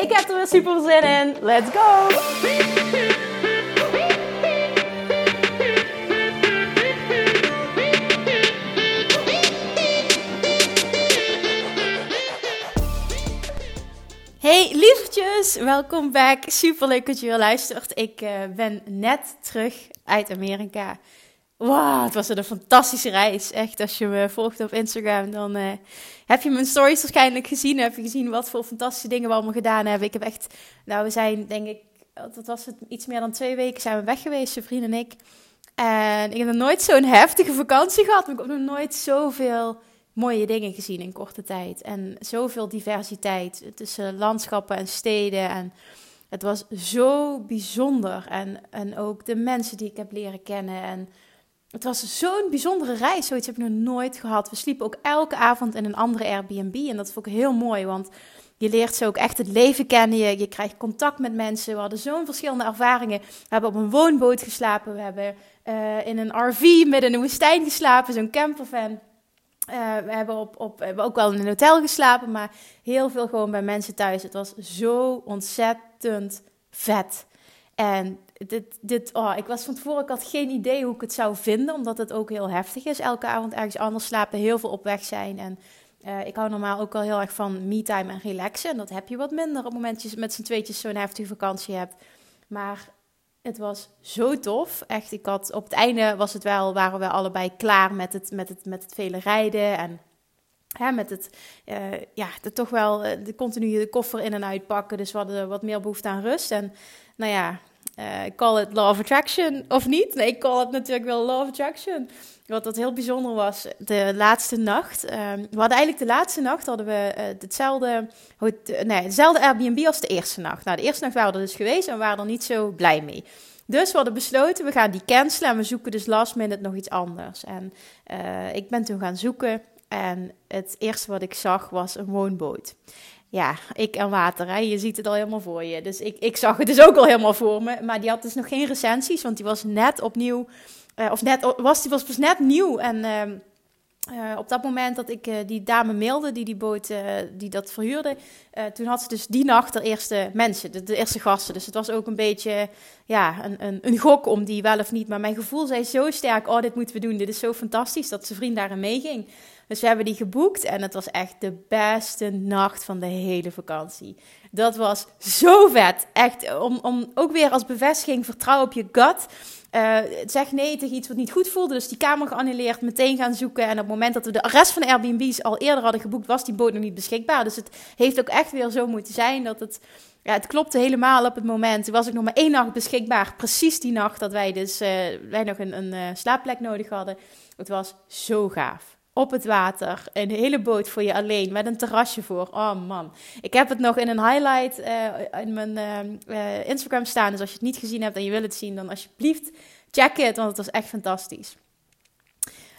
Ik heb er weer super zin in. Let's go! Hey lievertjes, welkom back. Super leuk dat je weer luistert. Ik uh, ben net terug uit Amerika. Wow, het was een fantastische reis. Echt, als je me volgt op Instagram, dan uh, heb je mijn stories waarschijnlijk gezien. Heb je gezien wat voor fantastische dingen we allemaal gedaan hebben. Ik heb echt, nou, we zijn denk ik, dat was het, iets meer dan twee weken zijn we weg geweest, zijn vriend en ik. En ik heb nog nooit zo'n heftige vakantie gehad. Maar ik heb nog nooit zoveel mooie dingen gezien in korte tijd. En zoveel diversiteit tussen landschappen en steden. En het was zo bijzonder. En, en ook de mensen die ik heb leren kennen. En het was zo'n bijzondere reis. Zoiets heb ik nog nooit gehad. We sliepen ook elke avond in een andere Airbnb. En dat vond ik heel mooi, want je leert zo ook echt het leven kennen. Je, je krijgt contact met mensen. We hadden zo'n verschillende ervaringen. We hebben op een woonboot geslapen. We hebben uh, in een RV midden in de woestijn geslapen. Zo'n campervan. Uh, we hebben, op, op, we hebben ook wel in een hotel geslapen, maar heel veel gewoon bij mensen thuis. Het was zo ontzettend vet. En dit, dit, oh, ik was van tevoren, ik had geen idee hoe ik het zou vinden, omdat het ook heel heftig is. Elke avond ergens anders slapen, heel veel op weg zijn. En uh, ik hou normaal ook wel heel erg van me-time en relaxen. En dat heb je wat minder op het moment dat je met z'n tweetjes zo'n heftige vakantie hebt. Maar het was zo tof. Echt, ik had op het einde was het wel, waren we allebei klaar met het, met het, met het vele rijden. En met het, uh, ja, de, toch wel de continu de koffer in en uitpakken. Dus we hadden wat meer behoefte aan rust. En nou ja, uh, ik call het law of attraction of niet. Nee, ik call het natuurlijk wel law of attraction. Wat dat heel bijzonder was, de laatste nacht. Uh, we hadden eigenlijk de laatste nacht hadden we uh, hetzelfde, nee, dezelfde Airbnb als de eerste nacht. Nou, de eerste nacht waren we er dus geweest en waren er niet zo blij mee. Dus we hadden besloten, we gaan die cancelen en we zoeken dus last minute nog iets anders. En uh, ik ben toen gaan zoeken en het eerste wat ik zag was een woonboot ja, ik en water, hè? je ziet het al helemaal voor je. Dus ik, ik zag het dus ook al helemaal voor me. Maar die had dus nog geen recensies, want die was net opnieuw, uh, of net, was, die was pas net nieuw. En uh, uh, op dat moment dat ik die dame mailde, die die boot, die dat verhuurde, toen had ze dus die nacht de eerste mensen, de, de, eerste gasten. Dus het was ook een beetje, ja, een, een, een gok om die wel of niet. Maar mijn gevoel zei zo sterk, oh, dit moeten we doen, dit is zo fantastisch, dat zijn vriend daarin meeging. Dus we hebben die geboekt en het was echt de beste nacht van de hele vakantie. Dat was zo vet. Echt, om, om ook weer als bevestiging, vertrouw op je gut. Uh, zeg nee tegen iets wat niet goed voelde. Dus die kamer geannuleerd, meteen gaan zoeken. En op het moment dat we de rest van de Airbnb's al eerder hadden geboekt, was die boot nog niet beschikbaar. Dus het heeft ook echt weer zo moeten zijn dat het. Ja, het klopte helemaal op het moment. Er was ik nog maar één nacht beschikbaar. Precies die nacht dat wij dus uh, wij nog een, een uh, slaapplek nodig hadden. Het was zo gaaf op het water. Een hele boot voor je alleen, met een terrasje voor. Oh man. Ik heb het nog in een highlight uh, in mijn uh, Instagram staan. Dus als je het niet gezien hebt en je wil het zien, dan alsjeblieft check het, want het was echt fantastisch.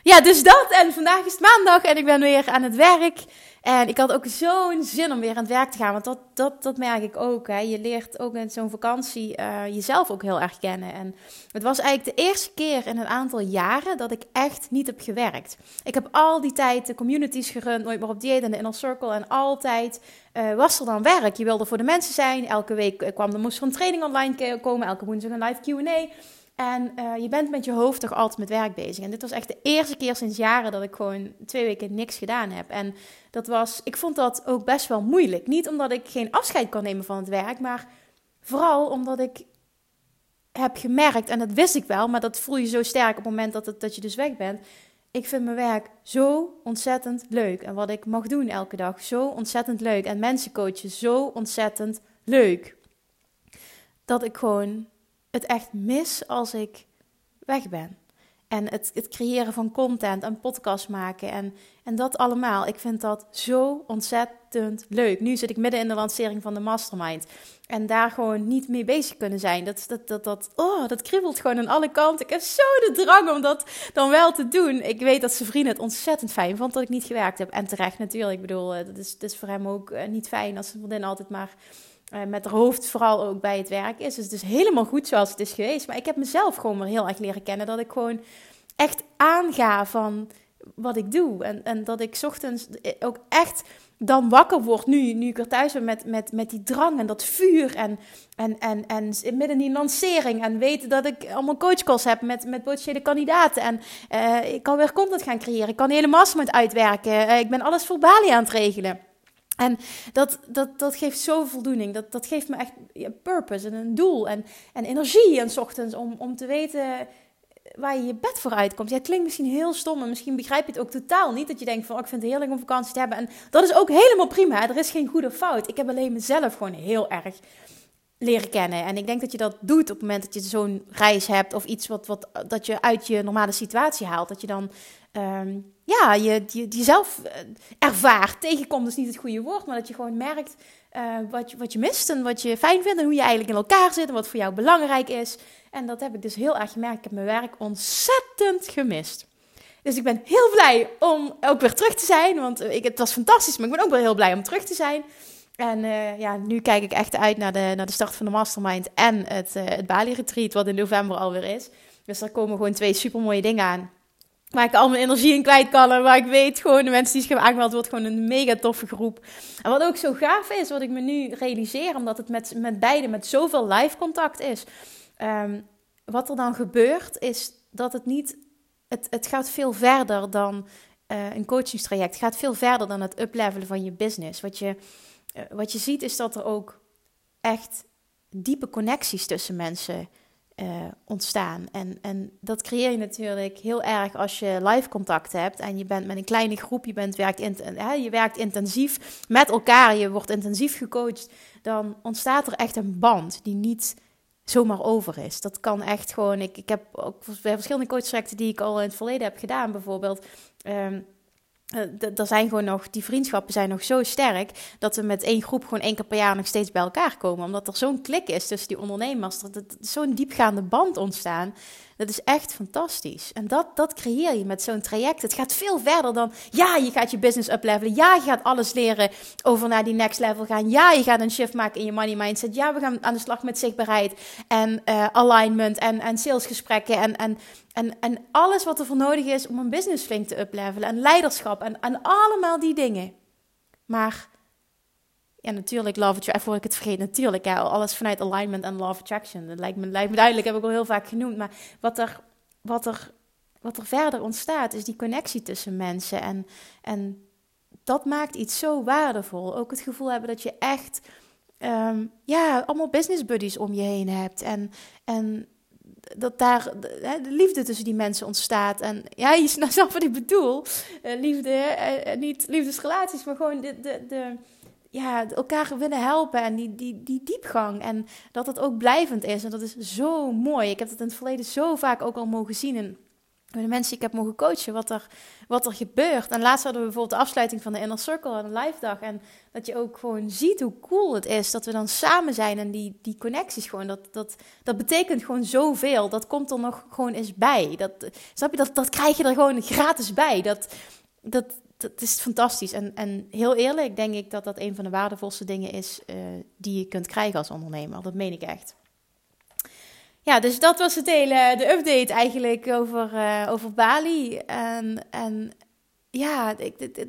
Ja, dus dat. En vandaag is het maandag en ik ben weer aan het werk. En ik had ook zo'n zin om weer aan het werk te gaan. Want dat, dat, merk ik ook. Hè. Je leert ook in zo'n vakantie uh, jezelf ook heel erg kennen. En het was eigenlijk de eerste keer in een aantal jaren dat ik echt niet heb gewerkt. Ik heb al die tijd de communities gerund, nooit meer op dieet en de inner circle. En altijd uh, was er dan werk. Je wilde voor de mensen zijn. Elke week eh, kwam er moest er een training online komen. Elke woensdag een live Q&A. En uh, je bent met je hoofd toch altijd met werk bezig. En dit was echt de eerste keer sinds jaren dat ik gewoon twee weken niks gedaan heb. En dat was, ik vond dat ook best wel moeilijk. Niet omdat ik geen afscheid kan nemen van het werk, maar vooral omdat ik heb gemerkt, en dat wist ik wel, maar dat voel je zo sterk op het moment dat, dat je dus weg bent. Ik vind mijn werk zo ontzettend leuk. En wat ik mag doen elke dag, zo ontzettend leuk. En mensen coachen, zo ontzettend leuk. Dat ik gewoon het echt mis als ik weg ben. En het, het creëren van content en podcast maken en, en dat allemaal. Ik vind dat zo ontzettend leuk. Nu zit ik midden in de lancering van de Mastermind. En daar gewoon niet mee bezig kunnen zijn. Dat, dat, dat, dat, oh, dat kriebelt gewoon aan alle kanten. Ik heb zo de drang om dat dan wel te doen. Ik weet dat zijn vrienden het ontzettend fijn vond dat ik niet gewerkt heb. En terecht natuurlijk. Ik bedoel, eh, dat is, dat is voor hem ook eh, niet fijn als zijn vriendin altijd maar uh, met haar hoofd vooral ook bij het werk is. Dus het is helemaal goed zoals het is geweest. Maar ik heb mezelf gewoon weer heel erg leren kennen. Dat ik gewoon echt aanga van wat ik doe. En, en dat ik ochtends ook echt dan wakker word, nu, nu ik er thuis ben, met, met, met die drang en dat vuur. En, en, en, en midden in die lancering. En weten dat ik allemaal coachcalls heb met, met potentiële kandidaten. En uh, ik kan weer content gaan creëren. Ik kan hele mastermind uitwerken. Ik ben alles voor Bali aan het regelen. En dat, dat, dat geeft zo voldoening. Dat, dat geeft me echt purpose en een doel en, en energie. En ochtends om, om te weten waar je je bed voor uitkomt. Ja, klinkt misschien heel stom en misschien begrijp je het ook totaal niet. Dat je denkt van, oh, ik vind het heerlijk om vakantie te hebben. En dat is ook helemaal prima. Er is geen goede fout. Ik heb alleen mezelf gewoon heel erg leren kennen. En ik denk dat je dat doet op het moment dat je zo'n reis hebt of iets wat, wat dat je uit je normale situatie haalt. Dat je dan um, ja, je, je, jezelf eh, ervaart. Tegenkomt is niet het goede woord, maar dat je gewoon merkt uh, wat, je, wat je mist en wat je fijn vindt en hoe je eigenlijk in elkaar zit en wat voor jou belangrijk is. En dat heb ik dus heel erg gemerkt. Ik heb mijn werk ontzettend gemist. Dus ik ben heel blij om ook weer terug te zijn, want ik, het was fantastisch, maar ik ben ook wel heel blij om terug te zijn. En uh, ja, nu kijk ik echt uit naar de, naar de start van de Mastermind en het, uh, het Bali Retreat, wat in november alweer is. Dus daar komen gewoon twee super mooie dingen aan. Waar ik al mijn energie in kwijt kan. En waar ik weet gewoon, de mensen die zich hebben aangemeld, wordt gewoon een mega toffe groep. En wat ook zo gaaf is, wat ik me nu realiseer, omdat het met, met beide met zoveel live contact is. Um, wat er dan gebeurt, is dat het niet. Het, het gaat veel verder dan uh, een coachingstraject. Het gaat veel verder dan het uplevelen van je business. Wat je, wat je ziet, is dat er ook echt diepe connecties tussen mensen uh, ontstaan. En, en dat creëer je natuurlijk heel erg als je live contact hebt en je bent met een kleine groep, je, bent, werkt, in, hè, je werkt intensief met elkaar, je wordt intensief gecoacht, dan ontstaat er echt een band die niet zomaar over is. Dat kan echt gewoon, ik, ik heb ook bij verschillende coachtrajecten die ik al in het verleden heb gedaan, bijvoorbeeld. Uh, er zijn gewoon nog, die vriendschappen zijn nog zo sterk dat we met één groep gewoon één keer per jaar nog steeds bij elkaar komen. Omdat er zo'n klik is tussen die ondernemers, dat er zo'n diepgaande band ontstaan. Dat is echt fantastisch. En dat, dat creëer je met zo'n traject. Het gaat veel verder dan, ja, je gaat je business uplevelen. Ja, je gaat alles leren over naar die next level gaan. Ja, je gaat een shift maken in je money mindset. Ja, we gaan aan de slag met zichtbaarheid en uh, alignment en, en salesgesprekken. En, en, en, en alles wat er voor nodig is om een business flink te uplevelen. En leiderschap en, en allemaal die dingen. Maar ja, natuurlijk, love attraction. Voor ik het vergeet, natuurlijk. Ja, alles vanuit alignment en love attraction. Dat lijkt me, lijkt me duidelijk, heb ik al heel vaak genoemd. Maar wat er, wat er, wat er verder ontstaat, is die connectie tussen mensen. En, en dat maakt iets zo waardevol. Ook het gevoel hebben dat je echt, um, ja, allemaal business buddies om je heen hebt. En, en dat daar de, de, liefde tussen die mensen ontstaat. En ja, je snapt wat ik bedoel. Uh, liefde, uh, niet liefdesrelaties, maar gewoon de, de, de ja, elkaar willen helpen en die, die, die diepgang. En dat het ook blijvend is. En dat is zo mooi. Ik heb het in het verleden zo vaak ook al mogen zien. En de mensen die ik heb mogen coachen, wat er, wat er gebeurt. En laatst hadden we bijvoorbeeld de afsluiting van de Inner Circle en een live dag. En dat je ook gewoon ziet hoe cool het is dat we dan samen zijn. En die, die connecties gewoon, dat, dat, dat betekent gewoon zoveel. Dat komt er nog gewoon eens bij. Dat, snap je, dat, dat krijg je er gewoon gratis bij. Dat, dat, dat is fantastisch. En, en heel eerlijk denk ik dat dat een van de waardevolste dingen is uh, die je kunt krijgen als ondernemer. Dat meen ik echt. Ja, dus dat was het hele, de update eigenlijk over, uh, over Bali. En, en ja,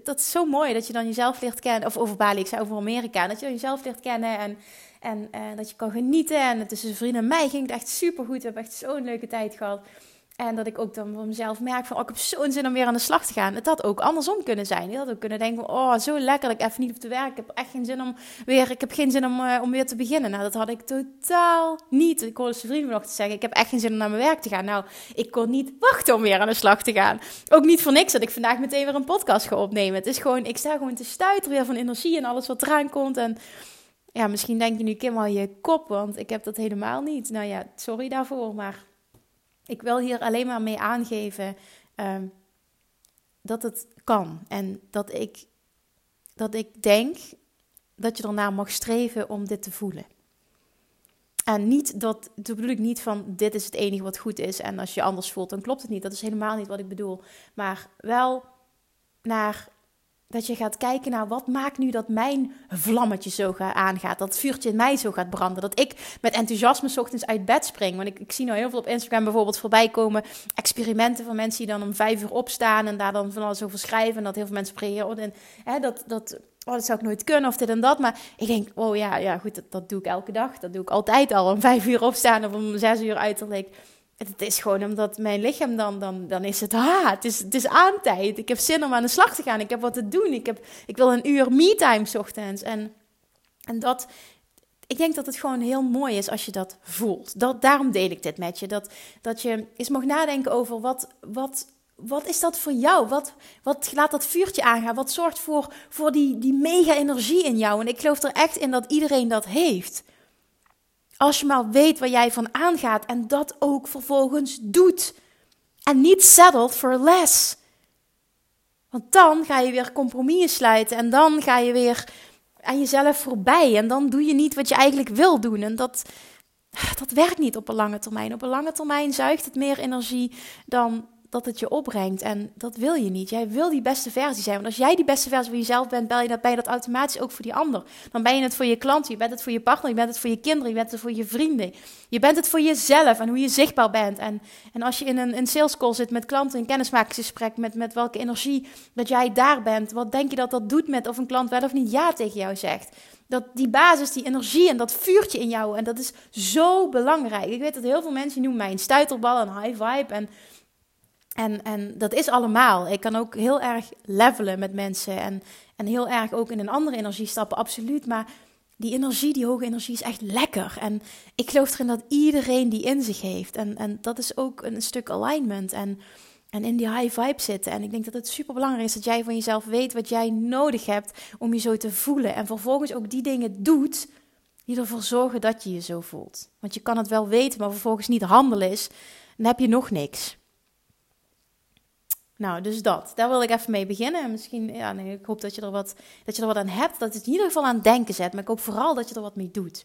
dat is zo mooi dat je dan jezelf leert kennen. Of over Bali, ik zei over Amerika. Dat je dan jezelf leert kennen en, en uh, dat je kan genieten. En tussen vrienden en mij ging het echt super goed. We hebben echt zo'n leuke tijd gehad. En dat ik ook dan van mezelf merk van, oh, ik heb zo'n zin om weer aan de slag te gaan. Het had ook andersom kunnen zijn. Je had ook kunnen denken, oh, zo lekker dat ik even niet op te werken. Ik heb echt geen zin om weer, ik heb geen zin om, uh, om weer te beginnen. Nou, dat had ik totaal niet. Ik hoorde zijn vrienden nog te zeggen, ik heb echt geen zin om naar mijn werk te gaan. Nou, ik kon niet wachten om weer aan de slag te gaan. Ook niet voor niks dat ik vandaag meteen weer een podcast ga opnemen. Het is gewoon, ik sta gewoon te stuiteren weer van energie en alles wat eraan komt. En ja, misschien denk je nu, Kim, al je kop, want ik heb dat helemaal niet. Nou ja, sorry daarvoor, maar Ik wil hier alleen maar mee aangeven ehm, dat het kan. En dat ik, dat ik denk dat je ernaar mag streven om dit te voelen. En niet dat, dat bedoel ik niet van dit is het enige wat goed is en als je anders voelt, dan klopt het niet. Dat is helemaal niet wat ik bedoel. Maar wel naar dat je gaat kijken naar wat maakt nu dat mijn vlammetje zo gaat aangaat. Dat vuurtje in mij zo gaat branden. Dat ik met enthousiasme ochtends uit bed spring. Want ik, ik zie nou heel veel op Instagram bijvoorbeeld voorbij komen. Experimenten van mensen die dan om vijf uur opstaan. En daar dan van alles over schrijven. En dat heel veel mensen reageren. En hè, dat, dat, oh, dat zou ik nooit kunnen of dit en dat. Maar ik denk, oh ja, ja goed, dat, dat doe ik elke dag. Dat doe ik altijd al. Om vijf uur opstaan of om zes uur uiterlijk. Het is gewoon omdat mijn lichaam dan, dan, dan is het, ah, het is, het is aantijd. Ik heb zin om aan de slag te gaan. Ik heb wat te doen. Ik, heb, ik wil een uur me-time ochtends. En, en dat, ik denk dat het gewoon heel mooi is als je dat voelt. Dat, daarom deel ik dit met je. Dat, dat je eens mag nadenken over wat, wat, wat is dat voor jou? Wat, wat laat dat vuurtje aangaan? Wat zorgt voor, voor die, die mega energie in jou? En ik geloof er echt in dat iedereen dat heeft. Als je maar weet waar jij van aangaat en dat ook vervolgens doet. En niet settled for less. Want dan ga je weer compromissen sluiten en dan ga je weer aan jezelf voorbij. En dan doe je niet wat je eigenlijk wil doen. En dat, dat werkt niet op een lange termijn. Op een lange termijn zuigt het meer energie dan dat het je opbrengt. En dat wil je niet. Jij wil die beste versie zijn. Want als jij die beste versie van jezelf bent, ben je dat, ben dat automatisch ook voor die ander. Dan ben je het voor je klanten, je bent het voor je partner, je bent het voor je kinderen, je bent het voor je vrienden. Je bent het voor jezelf en hoe je zichtbaar bent. En, en als je in een, een sales call zit met klanten, een kennismakingsgesprek, met, met welke energie dat jij daar bent, wat denk je dat dat doet met of een klant wel of niet ja tegen jou zegt? Dat die basis, die energie en dat vuurtje in jou, en dat is zo belangrijk. Ik weet dat heel veel mensen noemen mij een stuiterbal, een high vibe. En en, en dat is allemaal. Ik kan ook heel erg levelen met mensen en, en heel erg ook in een andere energie stappen, absoluut. Maar die energie, die hoge energie, is echt lekker. En ik geloof erin dat iedereen die in zich heeft. En, en dat is ook een stuk alignment en, en in die high vibe zitten. En ik denk dat het super belangrijk is dat jij van jezelf weet wat jij nodig hebt om je zo te voelen. En vervolgens ook die dingen doet die ervoor zorgen dat je je zo voelt. Want je kan het wel weten, maar vervolgens niet handelen is, dan heb je nog niks. Nou, dus dat. Daar wil ik even mee beginnen. Misschien, ja, nee, ik hoop dat je, er wat, dat je er wat aan hebt. Dat het in ieder geval aan denken zet. Maar ik hoop vooral dat je er wat mee doet.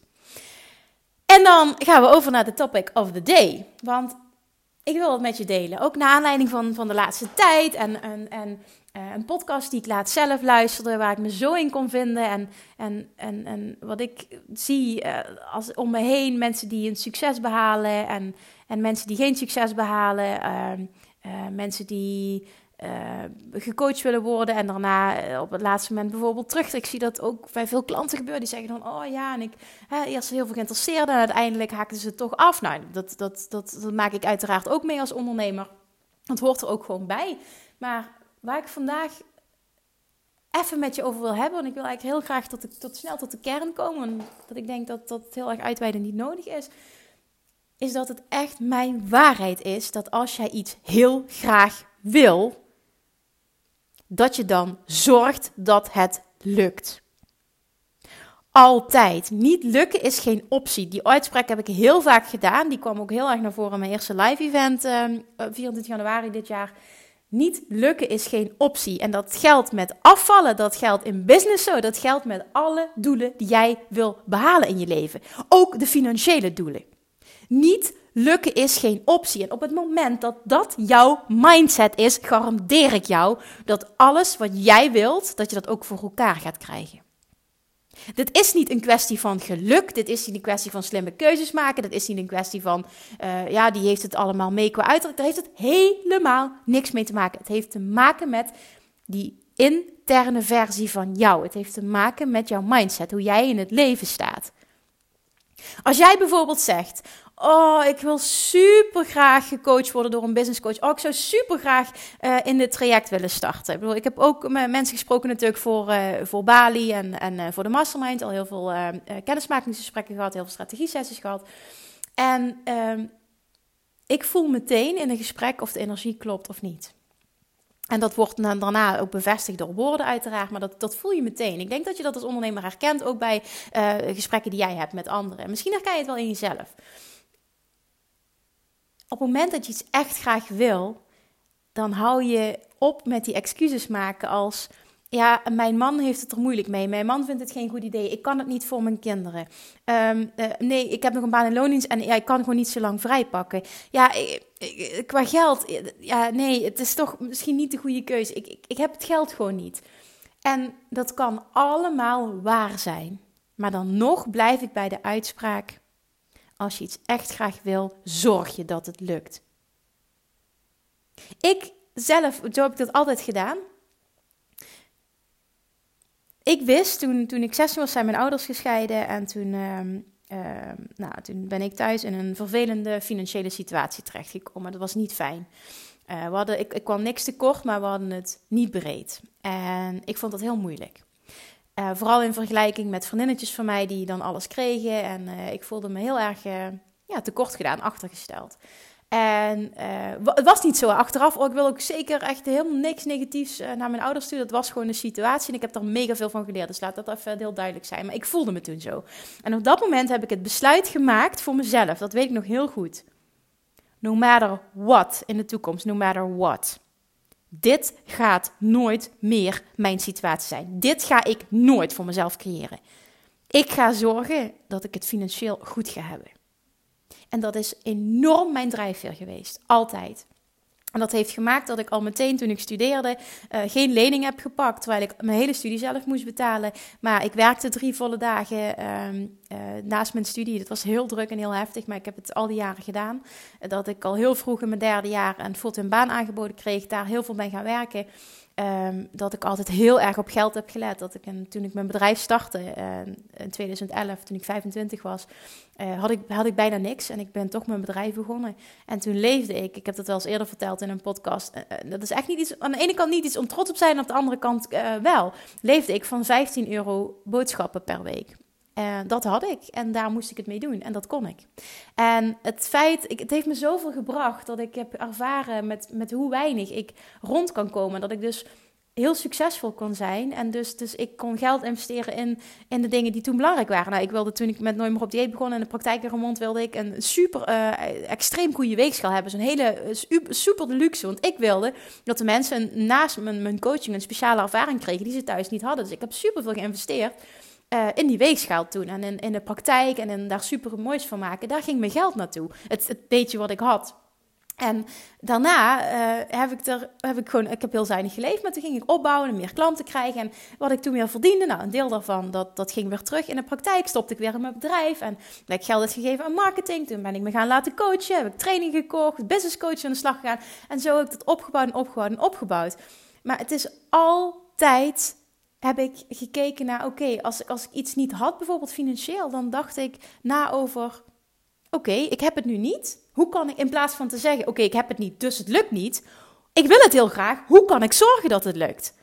En dan gaan we over naar de topic of the day. Want ik wil het met je delen. Ook naar aanleiding van, van de laatste tijd. En, en, en uh, een podcast die ik laat zelf luisterde. Waar ik me zo in kon vinden. En, en, en, en wat ik zie uh, als om me heen. Mensen die een succes behalen. En, en mensen die geen succes behalen. Uh, uh, mensen die uh, gecoacht willen worden en daarna eh, op het laatste moment bijvoorbeeld terug. Ik zie dat ook bij veel klanten gebeuren. Die zeggen dan, oh ja, en ik hè, eerst heel veel geïnteresseerd en uiteindelijk haken ze het toch af. Nou, dat, dat, dat, dat maak ik uiteraard ook mee als ondernemer. Dat hoort er ook gewoon bij. Maar waar ik vandaag even met je over wil hebben, want ik wil eigenlijk heel graag tot, tot snel tot de kern komen, dat ik denk dat dat heel erg uitweiden niet nodig is is dat het echt mijn waarheid is dat als jij iets heel graag wil, dat je dan zorgt dat het lukt. Altijd. Niet lukken is geen optie. Die uitspraak heb ik heel vaak gedaan. Die kwam ook heel erg naar voren in mijn eerste live event, uh, ehm, 24 januari dit jaar. Niet lukken is geen optie. En dat geldt met afvallen, dat geldt in business zo, dat geldt met alle doelen die jij wil behalen in je leven. Ook de financiële doelen. Niet lukken is geen optie. En op het moment dat dat jouw mindset is, garandeer ik jou dat alles wat jij wilt, dat je dat ook voor elkaar gaat krijgen. Dit is niet een kwestie van geluk. Dit is niet een kwestie van slimme keuzes maken. Dit is niet een kwestie van, uh, ja, die heeft het allemaal mee qua uiterlijk. Daar heeft het helemaal niks mee te maken. Het heeft te maken met die interne versie van jou. Het heeft te maken met jouw mindset, hoe jij in het leven staat. Als jij bijvoorbeeld zegt: Oh, ik wil super graag gecoacht worden door een business coach. Oh, ik zou super graag uh, in dit traject willen starten. Ik bedoel, ik heb ook met mensen gesproken natuurlijk voor, uh, voor Bali en, en uh, voor de mastermind. Al heel veel kennismakingsgesprekken gehad, heel veel strategie-sessies gehad. En ehm, ik voel meteen in een gesprek of de energie klopt of niet. En dat wordt daarna ook bevestigd door woorden uiteraard, maar dat, dat voel je meteen. Ik denk dat je dat als ondernemer herkent, ook bij gesprekken die jij hebt met anderen. Misschien herken je het wel in jezelf op het moment dat je iets echt graag wil, dan hou je op met die excuses maken als ja, mijn man heeft het er moeilijk mee. Mijn man vindt het geen goed idee. Ik kan het niet voor mijn kinderen. Ehm, eh, nee, ik heb nog een baan in loondienst en ja, ik kan gewoon niet zo lang vrijpakken. Ja, qua geld, ja, nee, het is toch misschien niet de goede keuze. Ik, ik, ik heb het geld gewoon niet. En dat kan allemaal waar zijn. Maar dan nog blijf ik bij de uitspraak: als je iets echt graag wil, zorg je dat het lukt. Ik zelf, zo heb ik dat altijd gedaan ik wist toen, toen ik 16 was, zijn mijn ouders gescheiden. En toen, ehm, ehm, nou, toen ben ik thuis in een vervelende financiële situatie terechtgekomen. Dat was niet fijn. Uh, we hadden, ik, ik kwam niks tekort, maar we hadden het niet breed. En ik vond dat heel moeilijk. Uh, vooral in vergelijking met vriendinnetjes van mij die dan alles kregen. En uh, ik voelde me heel erg ja, tekort gedaan, achtergesteld. En het was niet zo achteraf. Oh, ik wil ook zeker echt helemaal niks negatiefs naar mijn ouders toe. Dat was gewoon een situatie en ik heb er mega veel van geleerd. Dus laat dat even heel duidelijk zijn. Maar ik voelde me toen zo. En op dat moment heb ik het besluit gemaakt voor mezelf. Dat weet ik nog heel goed. No matter what in de toekomst, no matter what. Dit gaat nooit meer mijn situatie zijn. Dit ga ik nooit voor mezelf creëren. Ik ga zorgen dat ik het financieel goed ga hebben. En dat is enorm mijn drijfveer geweest. Altijd. En dat heeft gemaakt dat ik al meteen toen ik studeerde uh, geen lening heb gepakt. Terwijl ik mijn hele studie zelf moest betalen. Maar ik werkte drie volle dagen um, uh, naast mijn studie. Dat was heel druk en heel heftig. Maar ik heb het al die jaren gedaan. Dat ik al heel vroeg in mijn derde jaar een fulltime baan aangeboden kreeg. Daar heel veel ben gaan werken. Ehm, dat ik altijd heel erg op geld heb gelet. Dat ik toen ik mijn bedrijf startte uh, in 2011, toen ik 25 was, uh, had, ik, had ik bijna niks. En ik ben toch mijn bedrijf begonnen. En toen leefde ik, ik heb dat wel eens eerder verteld in een podcast. Dat is echt niet iets, aan de ene kant niet iets om trots op zijn, aan de andere kant wel. Leefde ik van 15 euro boodschappen per week. Uh, dat had ik en daar moest ik het mee doen en dat kon ik. En het feit, ik, het heeft me zoveel gebracht dat ik heb ervaren met, met hoe weinig ik rond kan komen. Dat ik dus heel succesvol kon zijn. En dus, dus ik kon geld investeren in, in de dingen die toen belangrijk waren. Nou, ik wilde toen ik met Nooit op dieet begon in de praktijk in Remond, wilde ik een super uh, extreem goede weegschaal hebben. Zo'n hele uh, super deluxe. Want ik wilde dat de mensen naast mijn, mijn coaching een speciale ervaring kregen die ze thuis niet hadden. Dus ik heb super veel geïnvesteerd uh, in die weegschaal toen. En in, in de praktijk en in daar super moois van maken. Daar ging mijn geld naartoe. Het, het beetje wat ik had. En daarna uh, heb ik er heb ik gewoon, ik heb heel zuinig geleefd, maar toen ging ik opbouwen en meer klanten krijgen. En wat ik toen weer verdiende, nou, een deel daarvan, dat, dat ging weer terug in de praktijk. Stopte ik weer in mijn bedrijf en heb ik geld uitgegeven aan marketing. Toen ben ik me gaan laten coachen, heb ik training gekocht, business coach aan de slag gegaan. En zo heb ik dat opgebouwd en opgebouwd en opgebouwd. Maar het is altijd heb ik gekeken naar, oké, als, als ik iets niet had, bijvoorbeeld financieel, dan dacht ik na over, oké, ik heb het nu niet. Hoe kan ik, in plaats van te zeggen, oké, ik heb het niet, dus het lukt niet. Ik wil het heel graag, hoe kan ik zorgen dat het lukt?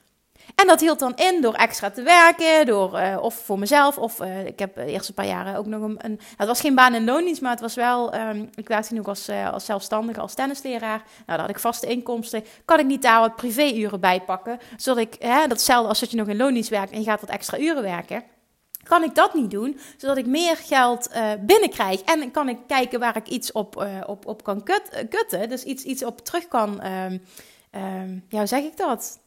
En dat hield dan in door extra te werken, door, uh, of voor mezelf, of uh, ik heb de eerste paar jaren ook nog een, het was geen baan in loondienst, maar het was wel, um, ik werkte nu ook als, als zelfstandige, als tennisleraar. Nou, daar had ik vaste inkomsten. Kan ik niet daar wat privéuren bij pakken, zodat ik, hè, datzelfde als dat je nog in loondienst werkt en je gaat wat extra uren werken. Kan ik dat niet doen, zodat ik meer geld uh, binnenkrijg? En kan ik kijken waar ik iets op, op, op kan kut, kutten, dus iets, iets op terug kan. Um, um, ja, hoe zeg ik dat?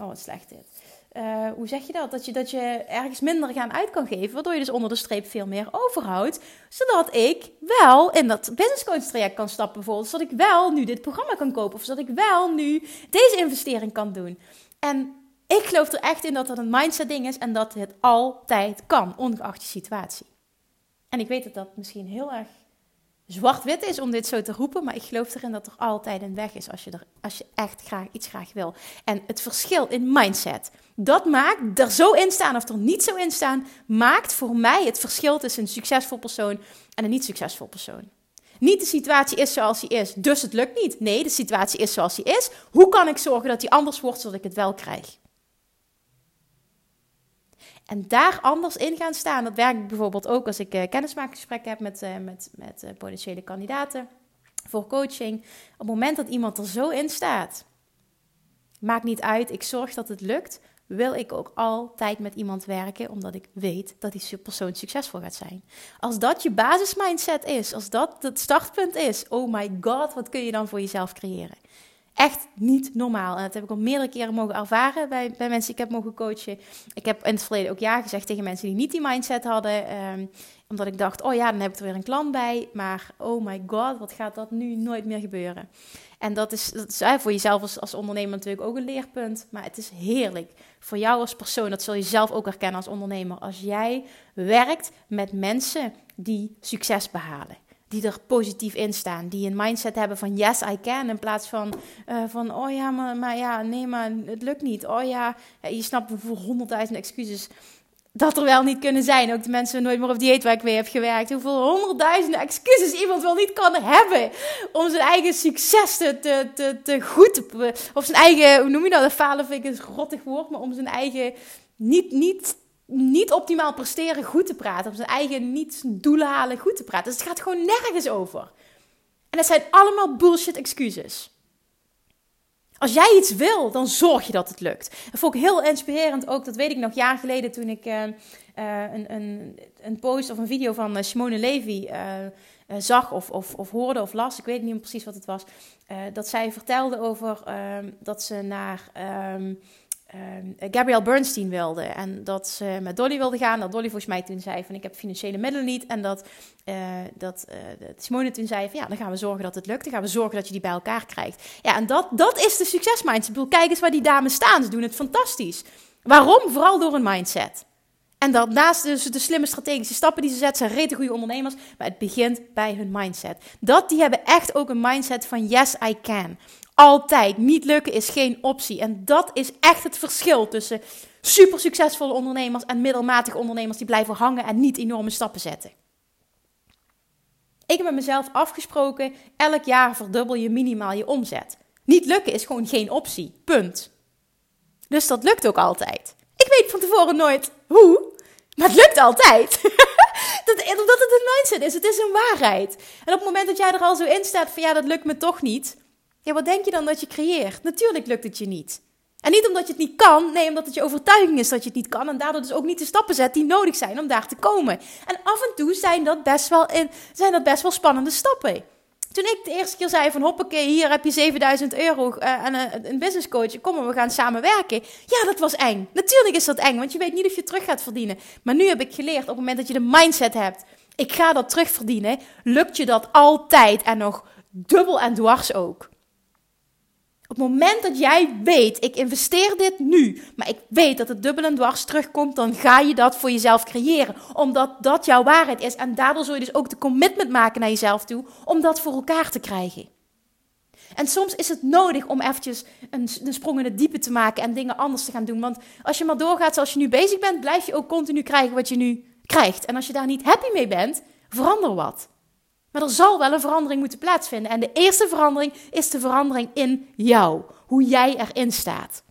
Oh, wat slecht dit. Uh, hoe zeg je dat? Dat je, dat je ergens minder gaan uit kan geven, waardoor je dus onder de streep veel meer overhoudt. Zodat ik wel in dat business coach traject kan stappen bijvoorbeeld. Zodat ik wel nu dit programma kan kopen. Of zodat ik wel nu deze investering kan doen. En ik geloof er echt in dat dat een mindset ding is en dat het altijd kan, ongeacht je situatie. En ik weet dat dat misschien heel erg zwart-wit is om dit zo te roepen, maar ik geloof erin dat er altijd een weg is als je, er, als je echt graag iets graag wil. En het verschil in mindset, dat maakt er zo in staan of er niet zo in staan, maakt voor mij het verschil tussen een succesvol persoon en een niet succesvol persoon. Niet de situatie is zoals die is, dus het lukt niet. Nee, de situatie is zoals die is. Hoe kan ik zorgen dat die anders wordt zodat ik het wel krijg? En daar anders in gaan staan. Dat werkt bijvoorbeeld ook als ik uh, heb met, uh, met, met uh, potentiële kandidaten voor coaching. Op het moment dat iemand er zo in staat, maakt niet uit, ik zorg dat het lukt. wil ik ook altijd met iemand werken, omdat ik weet dat die persoon succesvol gaat zijn. Als dat je basismindset is, als dat het startpunt is, oh my god, wat kun je dan voor jezelf creëren? Echt niet normaal. En dat heb ik al meerdere keren mogen ervaren bij, bij mensen die ik heb mogen coachen. Ik heb in het verleden ook ja gezegd tegen mensen die niet die mindset hadden. Ehm, omdat ik dacht, oh ja, dan heb ik er weer een klant bij. Maar oh my god, wat gaat dat nu nooit meer gebeuren? En dat is, dat is voor jezelf als, als ondernemer natuurlijk ook een leerpunt. Maar het is heerlijk voor jou als persoon. Dat zul je zelf ook herkennen als ondernemer. Als jij werkt met mensen die succes behalen die er positief in staan. Die een mindset hebben van yes, I can. In plaats van, uh, van oh ja, maar, maar ja, nee, maar het lukt niet. Oh ja, je snapt voor honderdduizend excuses dat er wel niet kunnen zijn. Ook de mensen nooit meer op dieet waar ik mee heb gewerkt. Hoeveel honderdduizenden excuses iemand wel niet kan hebben. Om zijn eigen succes te, te, te, goed. Of zijn eigen, hoe noem je dat? Falen vind ik een grottig woord. Maar om zijn eigen niet, niet niet optimaal presteren goed te praten. Op zijn eigen niet doelen halen goed te praten. Dus het gaat gewoon nergens over. En dat zijn allemaal bullshit excuses. Als jij iets wil, dan zorg je dat het lukt. Dat vond ik heel inspirerend ook. Dat weet ik nog jaar geleden toen ik uh, een, een, een, post of een video van uh, Simone Levy zag of, of, of, hoorde of las. Ik weet niet meer precies wat het was. dat zij vertelde over ehm, dat ze naar... Ehm, Gabrielle Bernstein wilde. En dat ze met Dolly wilde gaan. Dat Dolly volgens mij toen zei van ik heb financiële middelen niet. En dat, uh, dat, uh, Simone toen zei van ja, dan gaan we zorgen dat het lukt. Dan gaan we zorgen dat je die bij elkaar krijgt. Ja, en dat, dat is de succesmindset. Ik bedoel, kijk eens waar die dames staan. Ze doen het fantastisch. Waarom? Vooral door een mindset. En daarnaast dus de slimme strategische stappen die ze zetten, zijn rete goede ondernemers. Maar het begint bij hun mindset. Dat, die hebben echt ook een mindset van yes, I can altijd. Niet lukken is geen optie. En dat is echt het verschil tussen super succesvolle ondernemers en middelmatige ondernemers die blijven hangen en niet enorme stappen zetten. Ik heb met mezelf afgesproken: elk jaar verdubbel je minimaal je omzet. Niet lukken is gewoon geen optie. Punt. Dus dat lukt ook altijd. Ik weet van tevoren nooit hoe, maar het lukt altijd. dat, omdat het een mindset is. Het is een waarheid. En op het moment dat jij er al zo in staat van ja, dat lukt me toch niet, ja, wat denk je dan dat je creëert? Natuurlijk lukt het je niet. En niet omdat je het niet kan, nee, omdat het je overtuiging is dat je het niet kan. En daardoor dus ook niet de stappen zet die nodig zijn om daar te komen. En af en toe zijn dat best wel, in, zijn dat best wel spannende stappen. Toen ik de eerste keer zei van hoppakee, hier heb je 7000 euro en een, een business coach, kom maar, we gaan samenwerken. Ja, dat was eng. Natuurlijk is dat eng, want je weet niet of je terug gaat verdienen. Maar nu heb ik geleerd, op het moment dat je de mindset hebt, ik ga dat terugverdienen, lukt je dat altijd en nog dubbel en dwars ook. Op het moment dat jij weet, ik investeer dit nu, maar ik weet dat het dubbel en dwars terugkomt, dan ga je dat voor jezelf creëren. Omdat dat jouw waarheid is. En daardoor zul je dus ook de commitment maken naar jezelf toe om dat voor elkaar te krijgen. En soms is het nodig om eventjes een, een sprong in het diepe te maken en dingen anders te gaan doen. Want als je maar doorgaat zoals je nu bezig bent, blijf je ook continu krijgen wat je nu krijgt. En als je daar niet happy mee bent, verander wat. Maar er zal wel een verandering moeten plaatsvinden. En de eerste verandering is de verandering in jou. Hoe jij erin staat.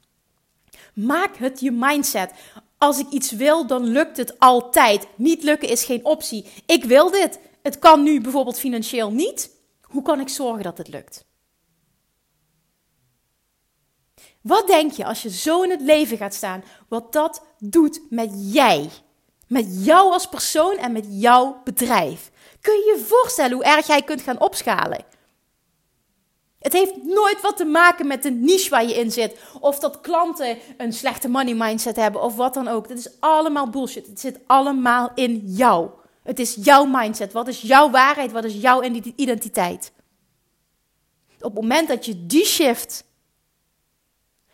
Maak het je mindset. Als ik iets wil, dan lukt het altijd. Niet lukken is geen optie. Ik wil dit. Het kan nu bijvoorbeeld financieel niet. Hoe kan ik zorgen dat het lukt? Wat denk je als je zo in het leven gaat staan, wat dat doet met jij? Met jou als persoon en met jouw bedrijf. Kun je je voorstellen hoe erg jij kunt gaan opschalen? Het heeft nooit wat te maken met de niche waar je in zit. Of dat klanten een slechte money mindset hebben of wat dan ook. Dat is allemaal bullshit. Het zit allemaal in jou. Het is jouw mindset. Wat is jouw waarheid? Wat is jouw identiteit? Op het moment dat je die shift,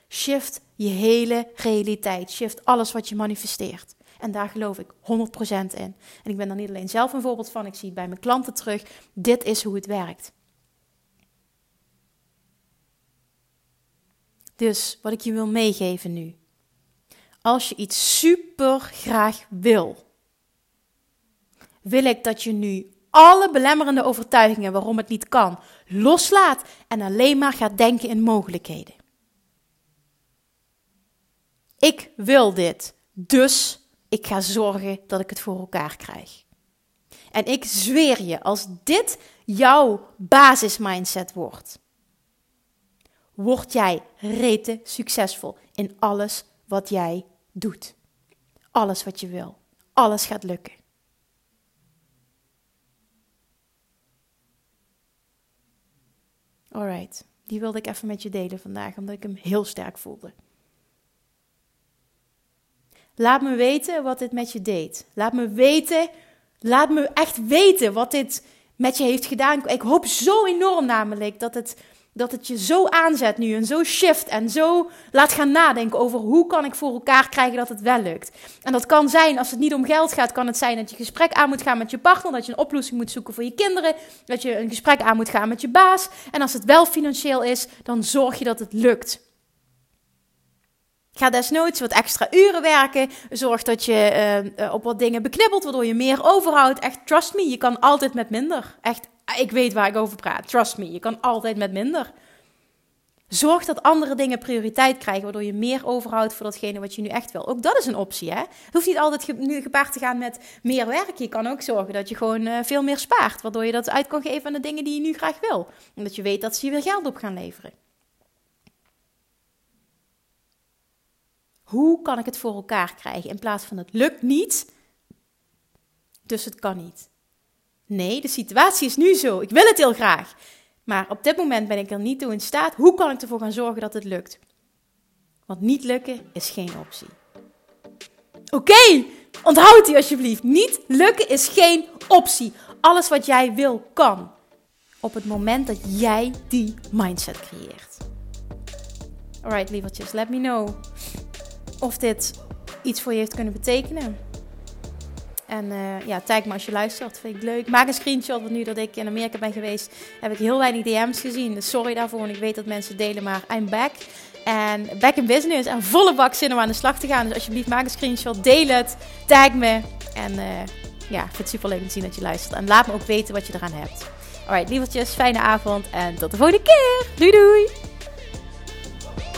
shift je hele realiteit. Shift alles wat je manifesteert. En daar geloof ik 100% in. En ik ben daar niet alleen zelf een voorbeeld van, ik zie het bij mijn klanten terug. Dit is hoe het werkt. Dus wat ik je wil meegeven nu. Als je iets super graag wil, wil ik dat je nu alle belemmerende overtuigingen waarom het niet kan loslaat en alleen maar gaat denken in mogelijkheden. Ik wil dit, dus ik ga zorgen dat ik het voor elkaar krijg. En ik zweer je, als dit jouw basismindset wordt, word jij rete succesvol in alles wat jij doet. Alles wat je wil. Alles gaat lukken. Alright, die wilde ik even met je delen vandaag, omdat ik hem heel sterk voelde. Laat me weten wat dit met je deed. Laat me weten, laat me echt weten wat dit met je heeft gedaan. Ik hoop zo enorm namelijk dat het dat het je zo aanzet nu en zo shift en zo laat gaan nadenken over hoe kan ik voor elkaar krijgen dat het wel lukt. En dat kan zijn, als het niet om geld gaat, kan het zijn dat je gesprek aan moet gaan met je partner, dat je een oplossing moet zoeken voor je kinderen, dat je een gesprek aan moet gaan met je baas. En als het wel financieel is, dan zorg je dat het lukt. Ga desnoods wat extra uren werken. Zorg dat je uh, op wat dingen beknibbelt, waardoor je meer overhoudt. Echt, trust me, je kan altijd met minder. Echt ik weet waar ik over praat. Trust me, je kan altijd met minder. Zorg dat andere dingen prioriteit krijgen, waardoor je meer overhoudt voor datgene wat je nu echt wil. Ook dat is een optie, hè? Het hoeft niet altijd nu gepaard te gaan met meer werk. Je kan ook zorgen dat je gewoon uh, veel meer spaart, waardoor je dat uit kan geven aan de dingen die je nu graag wil. Omdat je weet dat ze je weer geld op gaan leveren. Hoe kan ik het voor elkaar krijgen in plaats van het lukt niet, dus het kan niet? Nee, de situatie is nu zo. Ik wil het heel graag. Maar op dit moment ben ik er niet toe in staat. Hoe kan ik ervoor gaan zorgen dat het lukt? Want niet lukken is geen optie. Oké, onthoud die alsjeblieft. Niet lukken is geen optie. Alles wat jij wil, kan. Op het moment dat jij die mindset creëert. Alright, lievertjes, let me know of dit iets voor je heeft kunnen betekenen. En uh, ja, tag me als je luistert. Vind ik leuk. Maak een screenshot. Want nu dat ik in Amerika ben geweest, heb ik heel weinig DM's gezien. Dus sorry daarvoor. En ik weet dat mensen delen, maar I'm back. En back in business. En volle bak zin om aan de slag te gaan. Dus alsjeblieft, maak een screenshot. Deel het. Tag me. En uh, ja, ik vind het super leuk om te zien dat je luistert. En laat me ook weten wat je eraan hebt. Alright, lievertjes. Fijne avond. En tot de volgende keer. Doei doei.